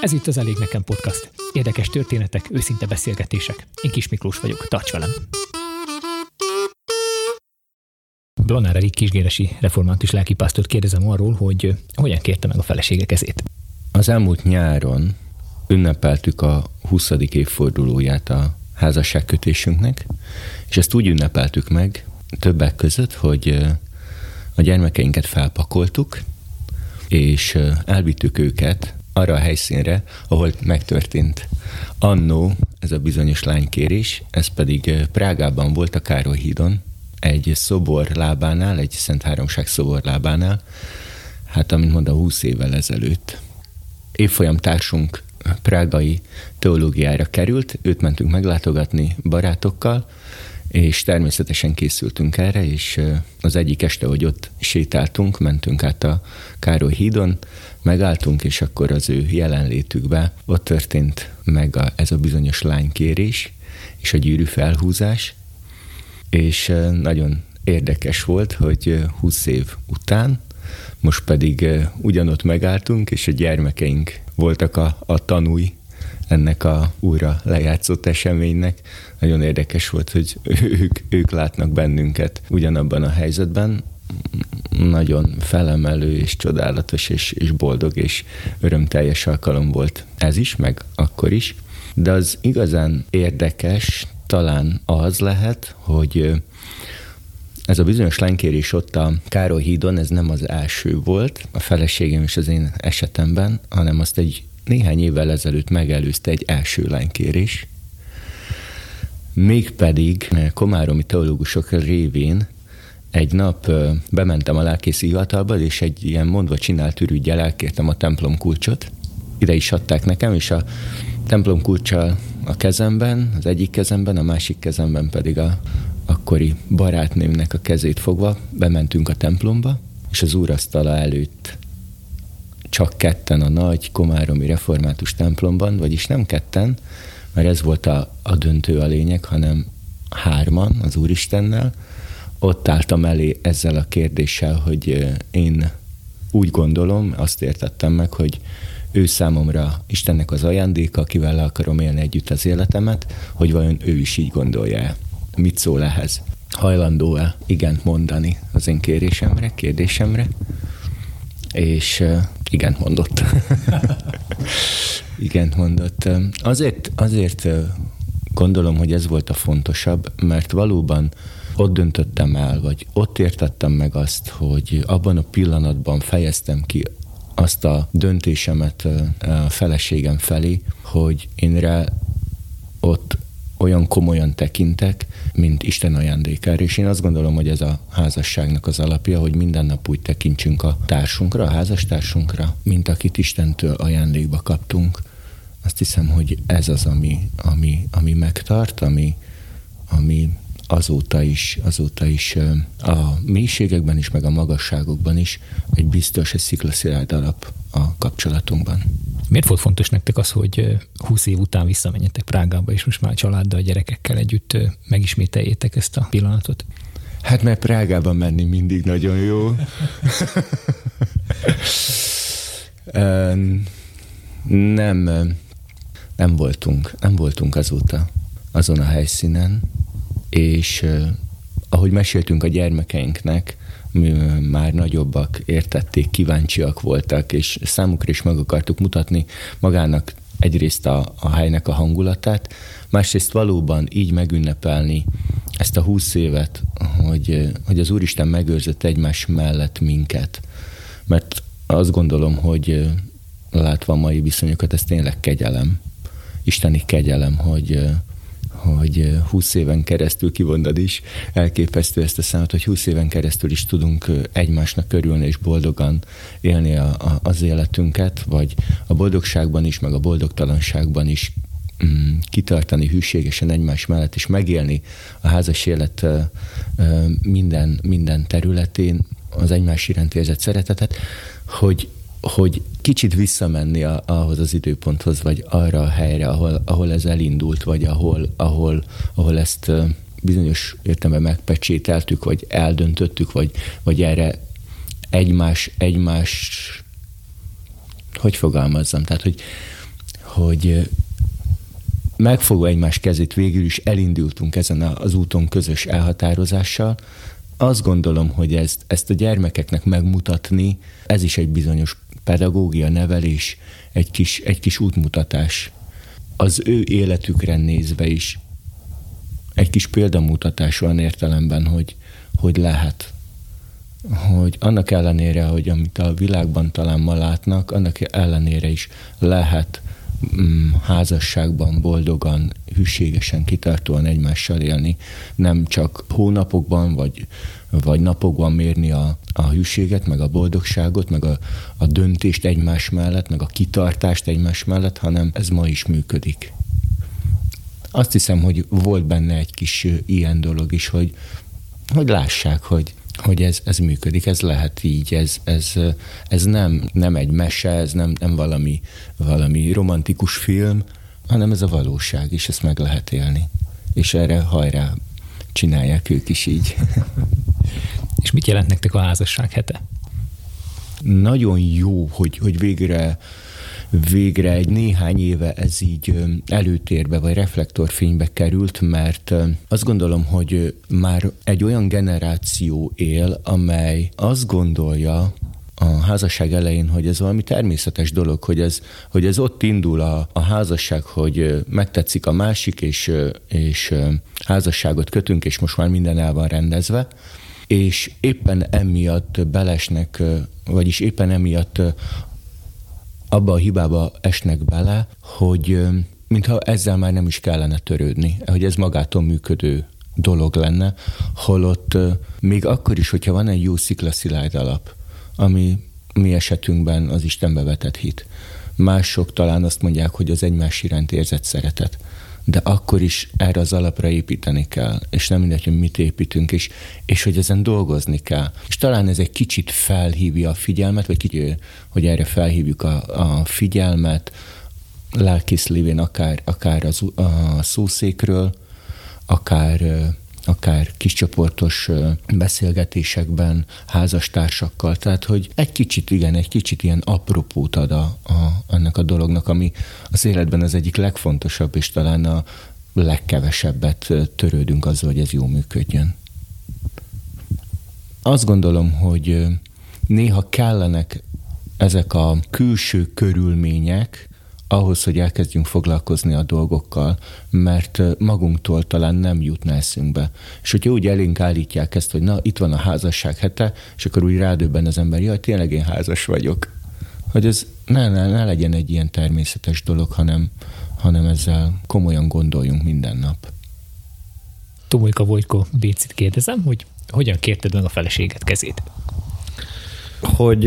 Ez itt az Elég Nekem Podcast. Érdekes történetek, őszinte beszélgetések. Én Kis Miklós vagyok, tarts velem! Blanár Erik kisgéresi református lelkipásztort kérdezem arról, hogy hogyan kérte meg a felesége kezét. Az elmúlt nyáron ünnepeltük a 20. évfordulóját a házasságkötésünknek, és ezt úgy ünnepeltük meg többek között, hogy a gyermekeinket felpakoltuk, és elvittük őket arra a helyszínre, ahol megtörtént annó ez a bizonyos lánykérés, ez pedig Prágában volt a Károly hídon, egy szobor lábánál, egy Szent Háromság szobor lábánál, hát amint mondom, 20 évvel ezelőtt. Évfolyam társunk prágai teológiára került, őt mentünk meglátogatni barátokkal, és természetesen készültünk erre, és az egyik este, hogy ott sétáltunk, mentünk át a Károly hídon, megálltunk, és akkor az ő jelenlétükbe ott történt meg a, ez a bizonyos lánykérés, és a gyűrű felhúzás, és nagyon érdekes volt, hogy 20 év után most pedig ugyanott megálltunk, és a gyermekeink voltak a, a tanúi ennek a újra lejátszott eseménynek. Nagyon érdekes volt, hogy ők, ők látnak bennünket ugyanabban a helyzetben. Nagyon felemelő és csodálatos és, és boldog és örömteljes alkalom volt ez is, meg akkor is. De az igazán érdekes talán az lehet, hogy ez a bizonyos lánykérés ott a Károly hídon, ez nem az első volt a feleségem és az én esetemben, hanem azt egy néhány évvel ezelőtt megelőzte egy első lánykérés, mégpedig komáromi teológusok révén egy nap bementem a lelkészi hivatalba, és egy ilyen mondva csinált ürügyel elkértem a templom kulcsot. Ide is adták nekem, és a templom kulcsal a kezemben, az egyik kezemben, a másik kezemben pedig a akkori barátnőmnek a kezét fogva bementünk a templomba, és az úrasztala előtt csak ketten a nagy komáromi református templomban, vagyis nem ketten, mert ez volt a, a döntő a lényeg, hanem hárman az Úristennel. Ott álltam elé ezzel a kérdéssel, hogy én úgy gondolom, azt értettem meg, hogy ő számomra Istennek az ajándéka, akivel le akarom élni együtt az életemet, hogy vajon ő is így gondolja Mit szól ehhez? Hajlandó-e igent mondani az én kérésemre, kérdésemre? És igent mondott. igent mondott. Azért, azért gondolom, hogy ez volt a fontosabb, mert valóban ott döntöttem el, vagy ott értettem meg azt, hogy abban a pillanatban fejeztem ki azt a döntésemet a feleségem felé, hogy én rá ott olyan komolyan tekintek, mint Isten ajándékára, és én azt gondolom, hogy ez a házasságnak az alapja, hogy minden nap úgy tekintsünk a társunkra, a házastársunkra, mint akit Istentől ajándékba kaptunk. Azt hiszem, hogy ez az, ami, ami, ami megtart, ami, ami azóta is, azóta is a mélységekben is, meg a magasságokban is egy biztos, egy sziklaszilárd alap a kapcsolatunkban. Miért volt fontos nektek az, hogy 20 év után visszamenjetek Prágába, és most már a családdal, a gyerekekkel együtt megismételjétek ezt a pillanatot? Hát mert Prágában menni mindig nagyon jó. nem, nem voltunk, nem voltunk azóta azon a helyszínen, és ahogy meséltünk a gyermekeinknek, már nagyobbak értették, kíváncsiak voltak, és számukra is meg akartuk mutatni magának egyrészt a, a helynek a hangulatát, másrészt valóban így megünnepelni ezt a húsz évet, hogy, hogy az Úristen megőrzött egymás mellett minket. Mert azt gondolom, hogy látva a mai viszonyokat, ez tényleg kegyelem. Isteni kegyelem, hogy, hogy 20 éven keresztül kivondad is, elképesztő ezt a számot, hogy 20 éven keresztül is tudunk egymásnak körülni és boldogan élni a, a, az életünket, vagy a boldogságban is, meg a boldogtalanságban is mm, kitartani hűségesen egymás mellett, és megélni a házas élet minden, minden területén az egymás iránt érzett szeretetet, hogy hogy kicsit visszamenni a, ahhoz az időponthoz, vagy arra a helyre, ahol, ahol ez elindult, vagy ahol, ahol, ahol ezt bizonyos értelemben megpecsételtük, vagy eldöntöttük, vagy, vagy erre egymás, egymás, hogy fogalmazzam, tehát, hogy, hogy megfogva egymás kezét végül is elindultunk ezen az úton közös elhatározással. Azt gondolom, hogy ezt, ezt a gyermekeknek megmutatni, ez is egy bizonyos pedagógia, nevelés, egy kis, egy kis útmutatás. Az ő életükre nézve is egy kis példamutatás van értelemben, hogy, hogy lehet. Hogy annak ellenére, hogy amit a világban talán ma látnak, annak ellenére is lehet mm, házasságban boldogan, hűségesen, kitartóan egymással élni, nem csak hónapokban vagy, vagy napokban mérni a, a hűséget, meg a boldogságot, meg a, a döntést egymás mellett, meg a kitartást egymás mellett, hanem ez ma is működik. Azt hiszem, hogy volt benne egy kis ilyen dolog is, hogy, hogy lássák, hogy, hogy ez, ez működik, ez lehet így, ez, ez, ez nem, nem egy mese, ez nem, nem valami, valami romantikus film, hanem ez a valóság, és ezt meg lehet élni. És erre hajrá csinálják ők is így. És mit jelent nektek a házasság hete? Nagyon jó, hogy, hogy végre végre egy néhány éve ez így előtérbe vagy reflektorfénybe került, mert azt gondolom, hogy már egy olyan generáció él, amely azt gondolja, a házasság elején, hogy ez valami természetes dolog, hogy ez, hogy ez ott indul a, a házasság, hogy megtetszik a másik, és, és házasságot kötünk, és most már minden el van rendezve, és éppen emiatt belesnek, vagyis éppen emiatt abba a hibába esnek bele, hogy mintha ezzel már nem is kellene törődni, hogy ez magától működő dolog lenne, holott még akkor is, hogyha van egy jó sziklaszilárd alap, ami mi esetünkben az Istenbe vetett hit. Mások talán azt mondják, hogy az egymás iránt érzett szeretet de akkor is erre az alapra építeni kell, és nem mindegy, hogy mit építünk, és, és hogy ezen dolgozni kell. És talán ez egy kicsit felhívja a figyelmet, vagy kicsit, hogy erre felhívjuk a, a figyelmet, lelkész lévén akár, akár az, a szószékről, akár akár kiscsoportos beszélgetésekben, házastársakkal, tehát hogy egy kicsit, igen, egy kicsit ilyen apropót ad a, a, annak a dolognak, ami az életben az egyik legfontosabb, és talán a legkevesebbet törődünk azzal, hogy ez jó működjön. Azt gondolom, hogy néha kellenek ezek a külső körülmények, ahhoz, hogy elkezdjünk foglalkozni a dolgokkal, mert magunktól talán nem jutna eszünkbe. És hogyha úgy elénk állítják ezt, hogy na, itt van a házasság hete, és akkor úgy rádöbben az ember, jaj, tényleg én házas vagyok. Hogy ez ne, ne, ne legyen egy ilyen természetes dolog, hanem, hanem ezzel komolyan gondoljunk minden nap. Tomolyka Vojtko Bécit kérdezem, hogy hogyan kérted meg a feleséget kezét? Hogy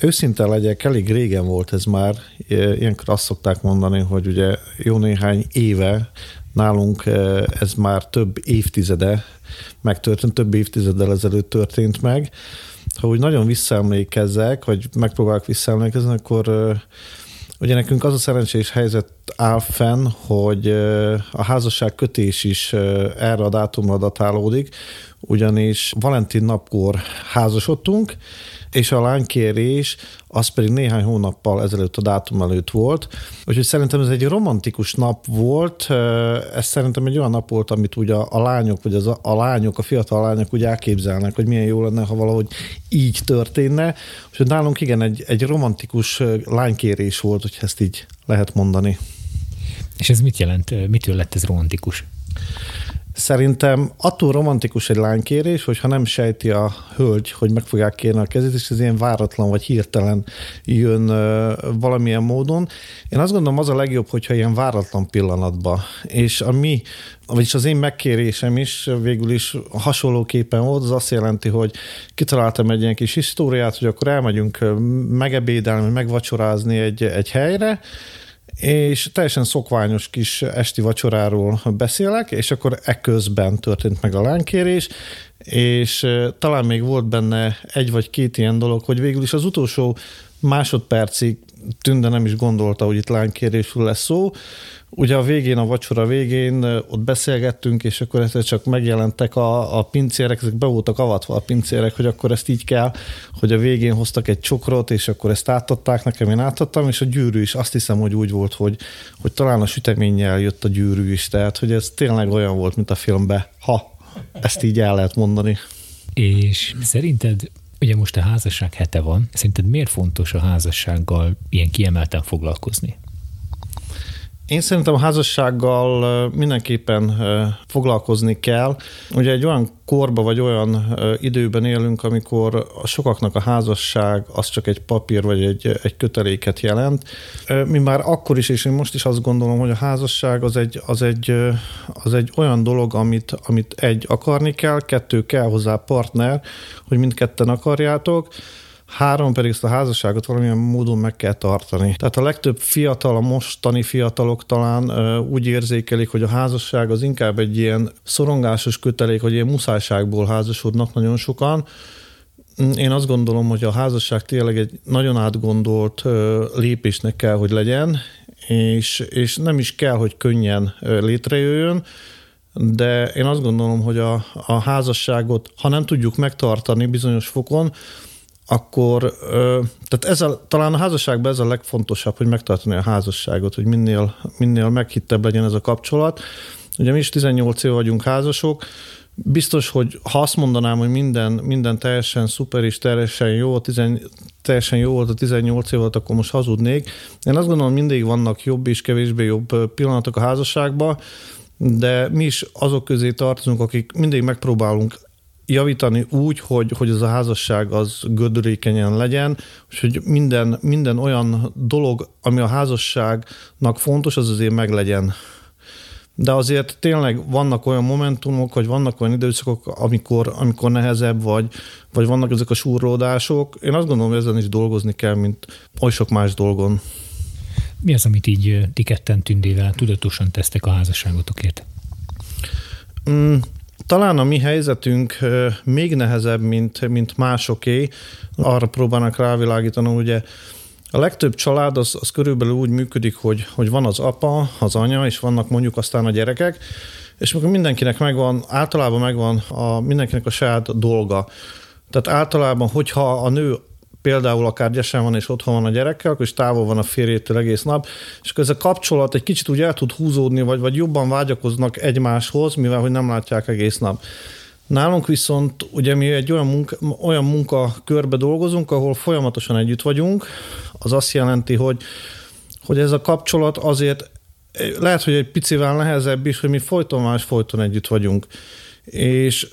őszinte legyek, elég régen volt ez már. Ilyenkor azt szokták mondani, hogy ugye jó néhány éve nálunk ez már több évtizede megtörtént, több évtizeddel ezelőtt történt meg. Ha úgy nagyon visszaemlékezzek, vagy megpróbálok visszaemlékezni, akkor Ugye nekünk az a szerencsés helyzet áll fenn, hogy a házasság kötés is erre a dátumra datálódik, ugyanis Valentin napkor házasodtunk, és a lánykérés az pedig néhány hónappal ezelőtt a dátum előtt volt. Úgyhogy szerintem ez egy romantikus nap volt, ez szerintem egy olyan nap volt, amit ugye a, lányok, vagy az a, a lányok, a fiatal lányok úgy elképzelnek, hogy milyen jó lenne, ha valahogy így történne. Úgyhogy nálunk igen, egy, egy romantikus lánykérés volt, hogy ezt így lehet mondani. És ez mit jelent? Mitől lett ez romantikus? Szerintem attól romantikus egy lánykérés, hogyha nem sejti a hölgy, hogy meg fogják kérni a kezét, és ez ilyen váratlan vagy hirtelen jön valamilyen módon. Én azt gondolom, az a legjobb, hogyha ilyen váratlan pillanatban. És a mi, vagyis az én megkérésem is végül is hasonlóképpen volt, az azt jelenti, hogy kitaláltam egy ilyen kis históriát, hogy akkor elmegyünk megebédelni, megvacsorázni egy, egy helyre, és teljesen szokványos kis esti vacsoráról beszélek, és akkor ekközben történt meg a lánkérés, és talán még volt benne egy vagy két ilyen dolog, hogy végül is az utolsó másodpercig Tünde nem is gondolta, hogy itt lánykérésről lesz szó, ugye a végén, a vacsora végén ott beszélgettünk, és akkor ezt csak megjelentek a, a pincérek, ezek be voltak avatva a pincérek, hogy akkor ezt így kell, hogy a végén hoztak egy csokrot, és akkor ezt átadták nekem, én átadtam, és a gyűrű is azt hiszem, hogy úgy volt, hogy, hogy talán a süteménnyel jött a gyűrű is, tehát hogy ez tényleg olyan volt, mint a filmben, ha ezt így el lehet mondani. És szerinted Ugye most a házasság hete van. Szerinted miért fontos a házassággal ilyen kiemelten foglalkozni? Én szerintem a házassággal mindenképpen foglalkozni kell. Ugye egy olyan korba vagy olyan időben élünk, amikor a sokaknak a házasság az csak egy papír vagy egy, egy köteléket jelent. Mi már akkor is, és én most is azt gondolom, hogy a házasság az egy, az egy, az egy olyan dolog, amit, amit egy akarni kell, kettő kell hozzá partner, hogy mindketten akarjátok, három pedig ezt a házasságot valamilyen módon meg kell tartani. Tehát a legtöbb fiatal, a mostani fiatalok talán úgy érzékelik, hogy a házasság az inkább egy ilyen szorongásos kötelék, hogy ilyen muszájságból házasodnak nagyon sokan, én azt gondolom, hogy a házasság tényleg egy nagyon átgondolt lépésnek kell, hogy legyen, és, és nem is kell, hogy könnyen létrejöjjön, de én azt gondolom, hogy a, a házasságot, ha nem tudjuk megtartani bizonyos fokon, akkor tehát ez a, talán a házasságban ez a legfontosabb, hogy megtartani a házasságot, hogy minél, minél meghittebb legyen ez a kapcsolat. Ugye mi is 18 év vagyunk házasok, biztos, hogy ha azt mondanám, hogy minden, minden teljesen szuper és teljesen jó, tizen, teljesen jó volt a 18 év volt, akkor most hazudnék. Én azt gondolom, mindig vannak jobb és kevésbé jobb pillanatok a házasságban, de mi is azok közé tartozunk, akik mindig megpróbálunk javítani úgy, hogy, hogy ez a házasság az gödülékenyen legyen, és hogy minden, minden olyan dolog, ami a házasságnak fontos, az azért meglegyen. De azért tényleg vannak olyan momentumok, vagy vannak olyan időszakok, amikor, amikor nehezebb, vagy, vagy vannak ezek a súrlódások. Én azt gondolom, hogy ezen is dolgozni kell, mint oly sok más dolgon. Mi az, amit így ti ketten tündével tudatosan tesztek a házasságotokért? Mm, talán a mi helyzetünk még nehezebb, mint, mint másoké. Arra próbálnak rávilágítani, ugye a legtöbb család az, az körülbelül úgy működik, hogy, hogy van az apa, az anya, és vannak mondjuk aztán a gyerekek, és akkor mindenkinek megvan, általában megvan a, mindenkinek a saját dolga. Tehát általában, hogyha a nő például akár gyesen van és otthon van a gyerekkel, akkor is távol van a férjétől egész nap, és akkor ez a kapcsolat egy kicsit úgy el tud húzódni, vagy, vagy jobban vágyakoznak egymáshoz, mivel hogy nem látják egész nap. Nálunk viszont ugye mi egy olyan, munka, olyan munkakörbe dolgozunk, ahol folyamatosan együtt vagyunk. Az azt jelenti, hogy, hogy ez a kapcsolat azért lehet, hogy egy picivel nehezebb is, hogy mi folyton más folyton együtt vagyunk. És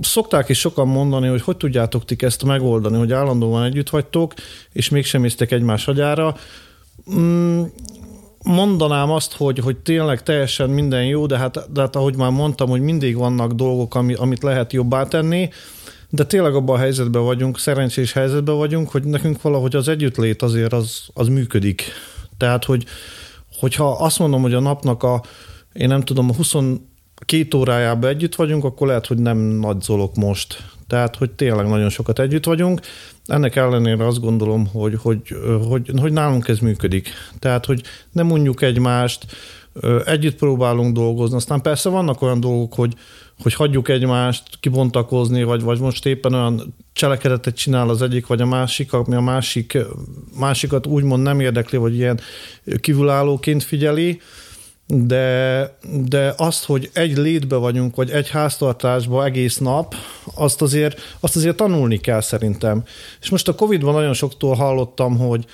szokták is sokan mondani, hogy hogy tudjátok ti ezt megoldani, hogy állandóan együtt vagytok, és mégsem észtek egymás agyára. Mm, mondanám azt, hogy, hogy tényleg teljesen minden jó, de hát, de hát ahogy már mondtam, hogy mindig vannak dolgok, ami, amit lehet jobbá tenni, de tényleg abban a helyzetben vagyunk, szerencsés helyzetben vagyunk, hogy nekünk valahogy az együttlét azért az, az működik. Tehát, hogy, hogyha azt mondom, hogy a napnak a, én nem tudom, a 20 két órájában együtt vagyunk, akkor lehet, hogy nem nagy zolok most. Tehát, hogy tényleg nagyon sokat együtt vagyunk. Ennek ellenére azt gondolom, hogy, hogy, hogy, hogy nálunk ez működik. Tehát, hogy nem mondjuk egymást, együtt próbálunk dolgozni. Aztán persze vannak olyan dolgok, hogy, hogy hagyjuk egymást kibontakozni, vagy, vagy most éppen olyan cselekedetet csinál az egyik, vagy a másik, ami a másik, másikat úgymond nem érdekli, vagy ilyen kívülállóként figyeli, de, de azt, hogy egy létbe vagyunk, vagy egy háztartásba egész nap, azt azért, azt azért tanulni kell szerintem. És most a Covid-ban nagyon soktól hallottam, hogy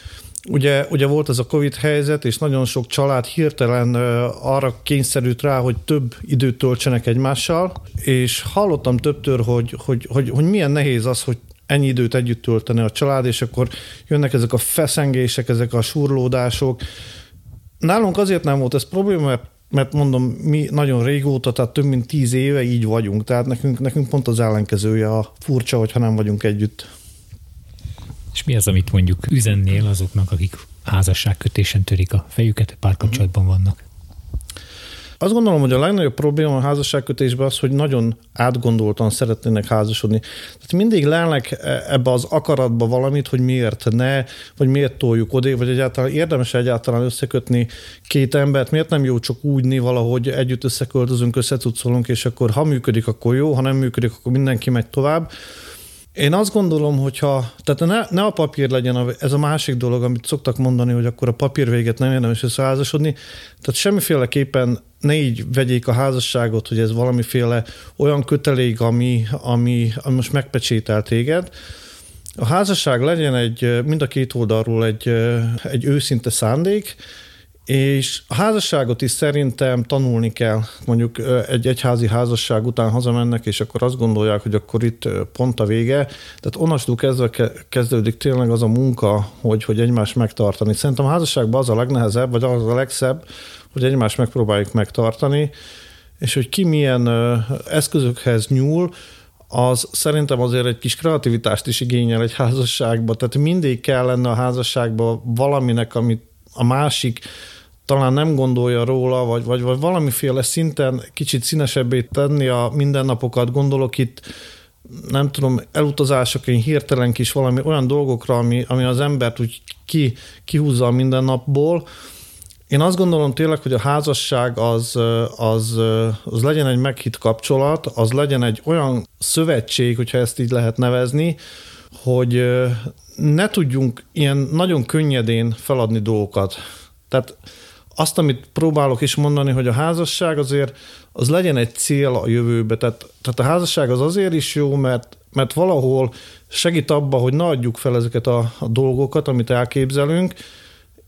ugye, ugye volt ez a Covid helyzet, és nagyon sok család hirtelen arra kényszerült rá, hogy több időt töltsenek egymással, és hallottam többtől, hogy, hogy, hogy, hogy milyen nehéz az, hogy ennyi időt együtt tölteni a család, és akkor jönnek ezek a feszengések, ezek a surlódások, Nálunk azért nem volt ez probléma, mert mert mondom, mi nagyon régóta, tehát több mint tíz éve így vagyunk, tehát nekünk, nekünk pont az ellenkezője a furcsa, hogyha nem vagyunk együtt. És mi az, amit mondjuk üzennél azoknak, akik házasságkötésen törik a fejüket, párkapcsolatban vannak? Azt gondolom, hogy a legnagyobb probléma a házasságkötésben az, hogy nagyon átgondoltan szeretnének házasodni. Tehát mindig lelnek e- ebbe az akaratba valamit, hogy miért ne, vagy miért toljuk oda, vagy egyáltalán érdemes egyáltalán összekötni két embert, miért nem jó csak úgy valahogy együtt összeköltözünk, összecucolunk, és akkor ha működik, akkor jó, ha nem működik, akkor mindenki megy tovább. Én azt gondolom, hogyha, tehát ne, ne a papír legyen, a, ez a másik dolog, amit szoktak mondani, hogy akkor a papír véget nem érdemes összeházasodni, tehát semmiféleképpen ne így vegyék a házasságot, hogy ez valamiféle olyan kötelék, ami, ami, ami most megpecsétel téged. A házasság legyen egy, mind a két oldalról egy, egy őszinte szándék, és a házasságot is szerintem tanulni kell. Mondjuk egy egyházi házasság után hazamennek, és akkor azt gondolják, hogy akkor itt pont a vége. Tehát onnastól kezdve kezdődik tényleg az a munka, hogy, hogy egymást megtartani. Szerintem a házasságban az a legnehezebb, vagy az a legszebb, hogy egymást megpróbáljuk megtartani, és hogy ki milyen eszközökhez nyúl, az szerintem azért egy kis kreativitást is igényel egy házasságba. Tehát mindig kell lenne a házasságban valaminek, amit a másik talán nem gondolja róla, vagy, vagy, vagy valamiféle szinten kicsit színesebbé tenni a mindennapokat. Gondolok itt nem tudom, elutazásokon hirtelen kis valami olyan dolgokra, ami, ami az embert úgy ki, kihúzza a mindennapból. Én azt gondolom tényleg, hogy a házasság az, az, az legyen egy meghitt kapcsolat, az legyen egy olyan szövetség, hogyha ezt így lehet nevezni, hogy ne tudjunk ilyen nagyon könnyedén feladni dolgokat. Tehát azt, amit próbálok is mondani, hogy a házasság azért az legyen egy cél a jövőbe. Tehát, tehát a házasság az azért is jó, mert, mert valahol segít abba, hogy ne adjuk fel ezeket a, a dolgokat, amit elképzelünk,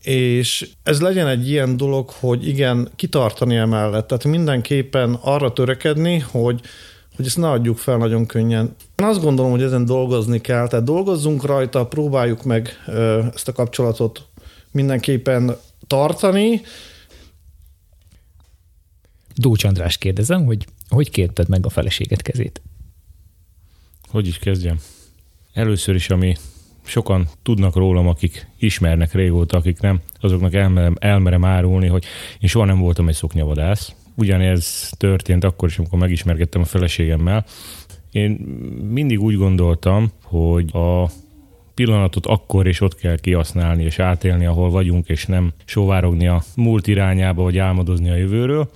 és ez legyen egy ilyen dolog, hogy igen, kitartani emellett. Tehát mindenképpen arra törekedni, hogy, hogy ezt ne adjuk fel nagyon könnyen. Én azt gondolom, hogy ezen dolgozni kell, tehát dolgozzunk rajta, próbáljuk meg ezt a kapcsolatot mindenképpen tartani. Dócs András kérdezem, hogy hogy kérted meg a feleséget kezét? Hogy is kezdjem? Először is, ami sokan tudnak rólam, akik ismernek régóta, akik nem, azoknak elmerem, elmerem árulni, hogy én soha nem voltam egy szoknyavadász. Ugyanez történt akkor is, amikor megismerkedtem a feleségemmel. Én mindig úgy gondoltam, hogy a pillanatot akkor és ott kell kihasználni és átélni, ahol vagyunk, és nem sóvárogni a múlt irányába, vagy álmodozni a jövőről.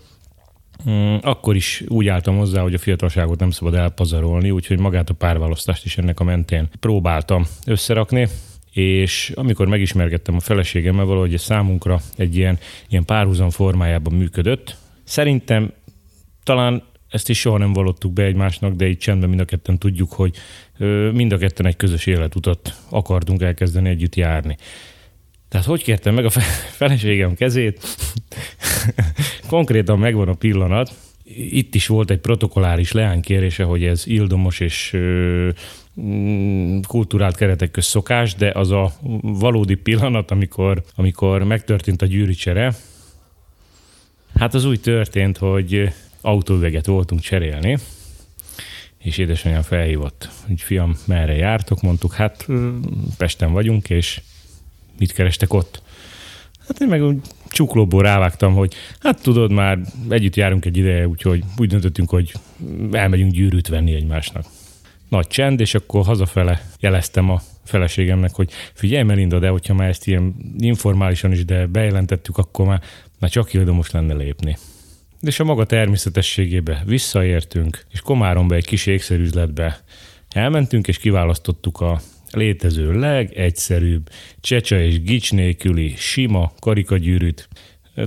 Mm, akkor is úgy álltam hozzá, hogy a fiatalságot nem szabad elpazarolni, úgyhogy magát a párválasztást is ennek a mentén próbáltam összerakni és amikor megismerkedtem a feleségemmel, valahogy ez számunkra egy ilyen, ilyen párhuzam formájában működött. Szerintem talán ezt is soha nem vallottuk be egymásnak, de így csendben mind a ketten tudjuk, hogy mind a ketten egy közös életutat akartunk elkezdeni együtt járni. Tehát hogy kértem meg a feleségem kezét? Konkrétan megvan a pillanat. Itt is volt egy protokoláris leánykérése, hogy ez ildomos és mm, kulturált keretek köz szokás, de az a valódi pillanat, amikor, amikor megtörtént a gyűrűcsere, hát az úgy történt, hogy autóüveget voltunk cserélni, és édesanyám felhívott, hogy fiam, merre jártok? Mondtuk, hát Pesten vagyunk, és mit kerestek ott? Hát én meg úgy csuklóból rávágtam, hogy hát tudod, már együtt járunk egy ideje, úgyhogy úgy döntöttünk, hogy elmegyünk gyűrűt venni egymásnak. Nagy csend, és akkor hazafele jeleztem a feleségemnek, hogy figyelj Melinda, de hogyha már ezt ilyen informálisan is, de bejelentettük, akkor már, már csak most lenne lépni és a maga természetességébe visszaértünk, és Komáromba egy kis ékszerüzletbe elmentünk, és kiválasztottuk a létező legegyszerűbb csecsa és gics nélküli sima karikagyűrűt.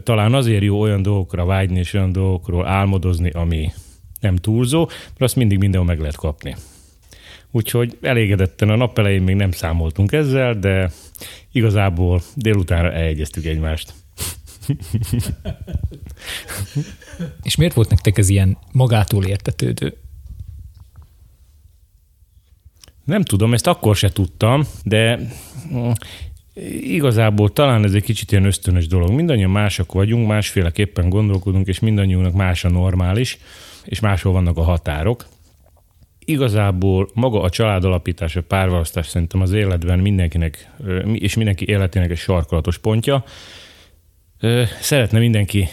Talán azért jó olyan dolgokra vágyni és olyan dolgokról álmodozni, ami nem túlzó, mert azt mindig mindenhol meg lehet kapni. Úgyhogy elégedetten a nap elején még nem számoltunk ezzel, de igazából délutánra elegyeztük egymást. És miért volt nektek ez ilyen magától értetődő? Nem tudom, ezt akkor se tudtam, de mm, igazából talán ez egy kicsit ilyen ösztönös dolog. Mindannyian mások vagyunk, másféleképpen gondolkodunk, és mindannyiunknak más a normális, és máshol vannak a határok. Igazából maga a családalapítás, a párválasztás szerintem az életben mindenkinek, és mindenki életének egy sarkalatos pontja. Szeretne mindenki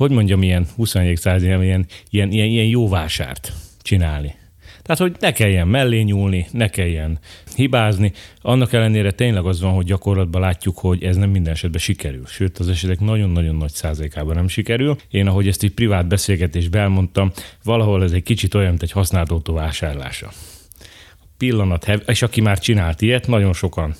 hogy mondjam, ilyen 21. század, ilyen, ilyen, ilyen, ilyen jó vásárt csinálni. Tehát, hogy ne kelljen mellé nyúlni, ne kelljen hibázni. Annak ellenére tényleg az van, hogy gyakorlatban látjuk, hogy ez nem minden esetben sikerül. Sőt, az esetek nagyon-nagyon nagy százalékában nem sikerül. Én, ahogy ezt egy privát beszélgetésben elmondtam, valahol ez egy kicsit olyan, mint egy használt autó vásárlása pillanat, és aki már csinált ilyet, nagyon sokan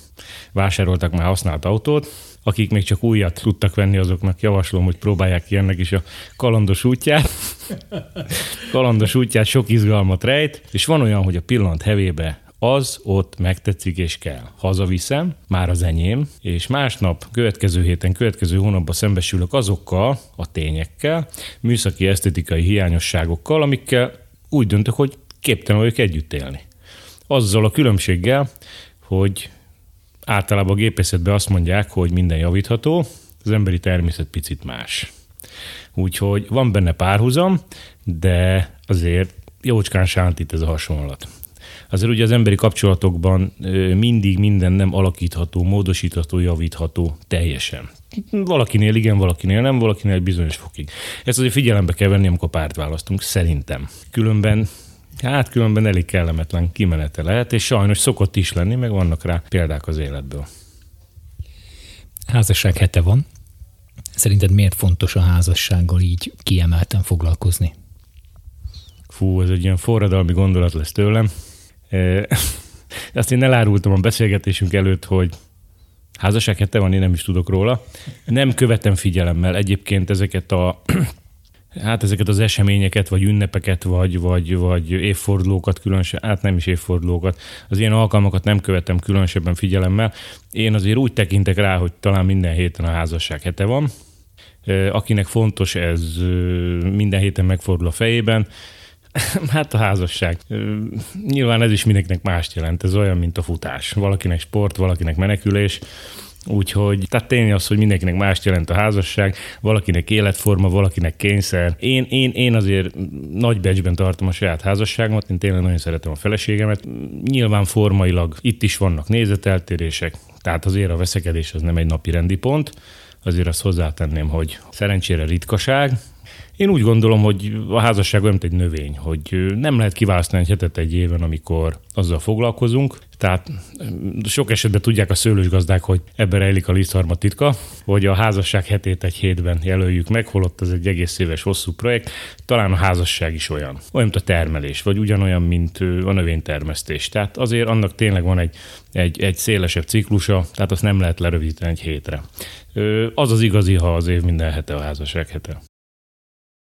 vásároltak már használt autót, akik még csak újat tudtak venni, azoknak javaslom, hogy próbálják ki ennek is a kalandos útját. kalandos útját sok izgalmat rejt, és van olyan, hogy a pillanat hevébe az ott megtetszik és kell. Hazaviszem, már az enyém, és másnap, következő héten, következő hónapban szembesülök azokkal a tényekkel, műszaki esztetikai hiányosságokkal, amikkel úgy döntök, hogy képtelen vagyok együtt élni. Azzal a különbséggel, hogy általában a gépészetben azt mondják, hogy minden javítható, az emberi természet picit más. Úgyhogy van benne párhuzam, de azért jócskán sántít ez a hasonlat. Azért ugye az emberi kapcsolatokban mindig minden nem alakítható, módosítható, javítható teljesen. Valakinél igen, valakinél nem, valakinél bizonyos fokig. Ezt azért figyelembe kell venni, amikor párt választunk, szerintem. Különben Hát különben elég kellemetlen kimenete lehet, és sajnos szokott is lenni, meg vannak rá példák az életből. Házasság hete van. Szerinted miért fontos a házassággal így kiemelten foglalkozni? Fú, ez egy ilyen forradalmi gondolat lesz tőlem. E, azt én elárultam a beszélgetésünk előtt, hogy házasság hete van, én nem is tudok róla. Nem követem figyelemmel egyébként ezeket a hát ezeket az eseményeket, vagy ünnepeket, vagy, vagy, vagy évfordulókat különösen, hát nem is évfordulókat, az ilyen alkalmakat nem követem különösebben figyelemmel. Én azért úgy tekintek rá, hogy talán minden héten a házasság hete van. Akinek fontos, ez minden héten megfordul a fejében. Hát a házasság. Nyilván ez is mindenkinek mást jelent. Ez olyan, mint a futás. Valakinek sport, valakinek menekülés. Úgyhogy, tehát tényleg az, hogy mindenkinek más jelent a házasság, valakinek életforma, valakinek kényszer. Én, én, én azért nagy becsben tartom a saját házasságomat, én tényleg nagyon szeretem a feleségemet. Nyilván formailag itt is vannak nézeteltérések, tehát azért a veszekedés az nem egy napi rendi pont, azért azt hozzátenném, hogy szerencsére ritkaság, én úgy gondolom, hogy a házasság olyan, mint egy növény, hogy nem lehet kiválasztani egy hetet egy éven, amikor azzal foglalkozunk. Tehát sok esetben tudják a szőlősgazdák, hogy ebben rejlik a lisztharma titka, hogy a házasság hetét egy hétben jelöljük meg, holott ez egy egész éves hosszú projekt. Talán a házasság is olyan. Olyan, mint a termelés, vagy ugyanolyan, mint a növénytermesztés. Tehát azért annak tényleg van egy, egy, egy szélesebb ciklusa, tehát azt nem lehet lerövidíteni egy hétre. Az az igazi, ha az év minden hete a házasság hete.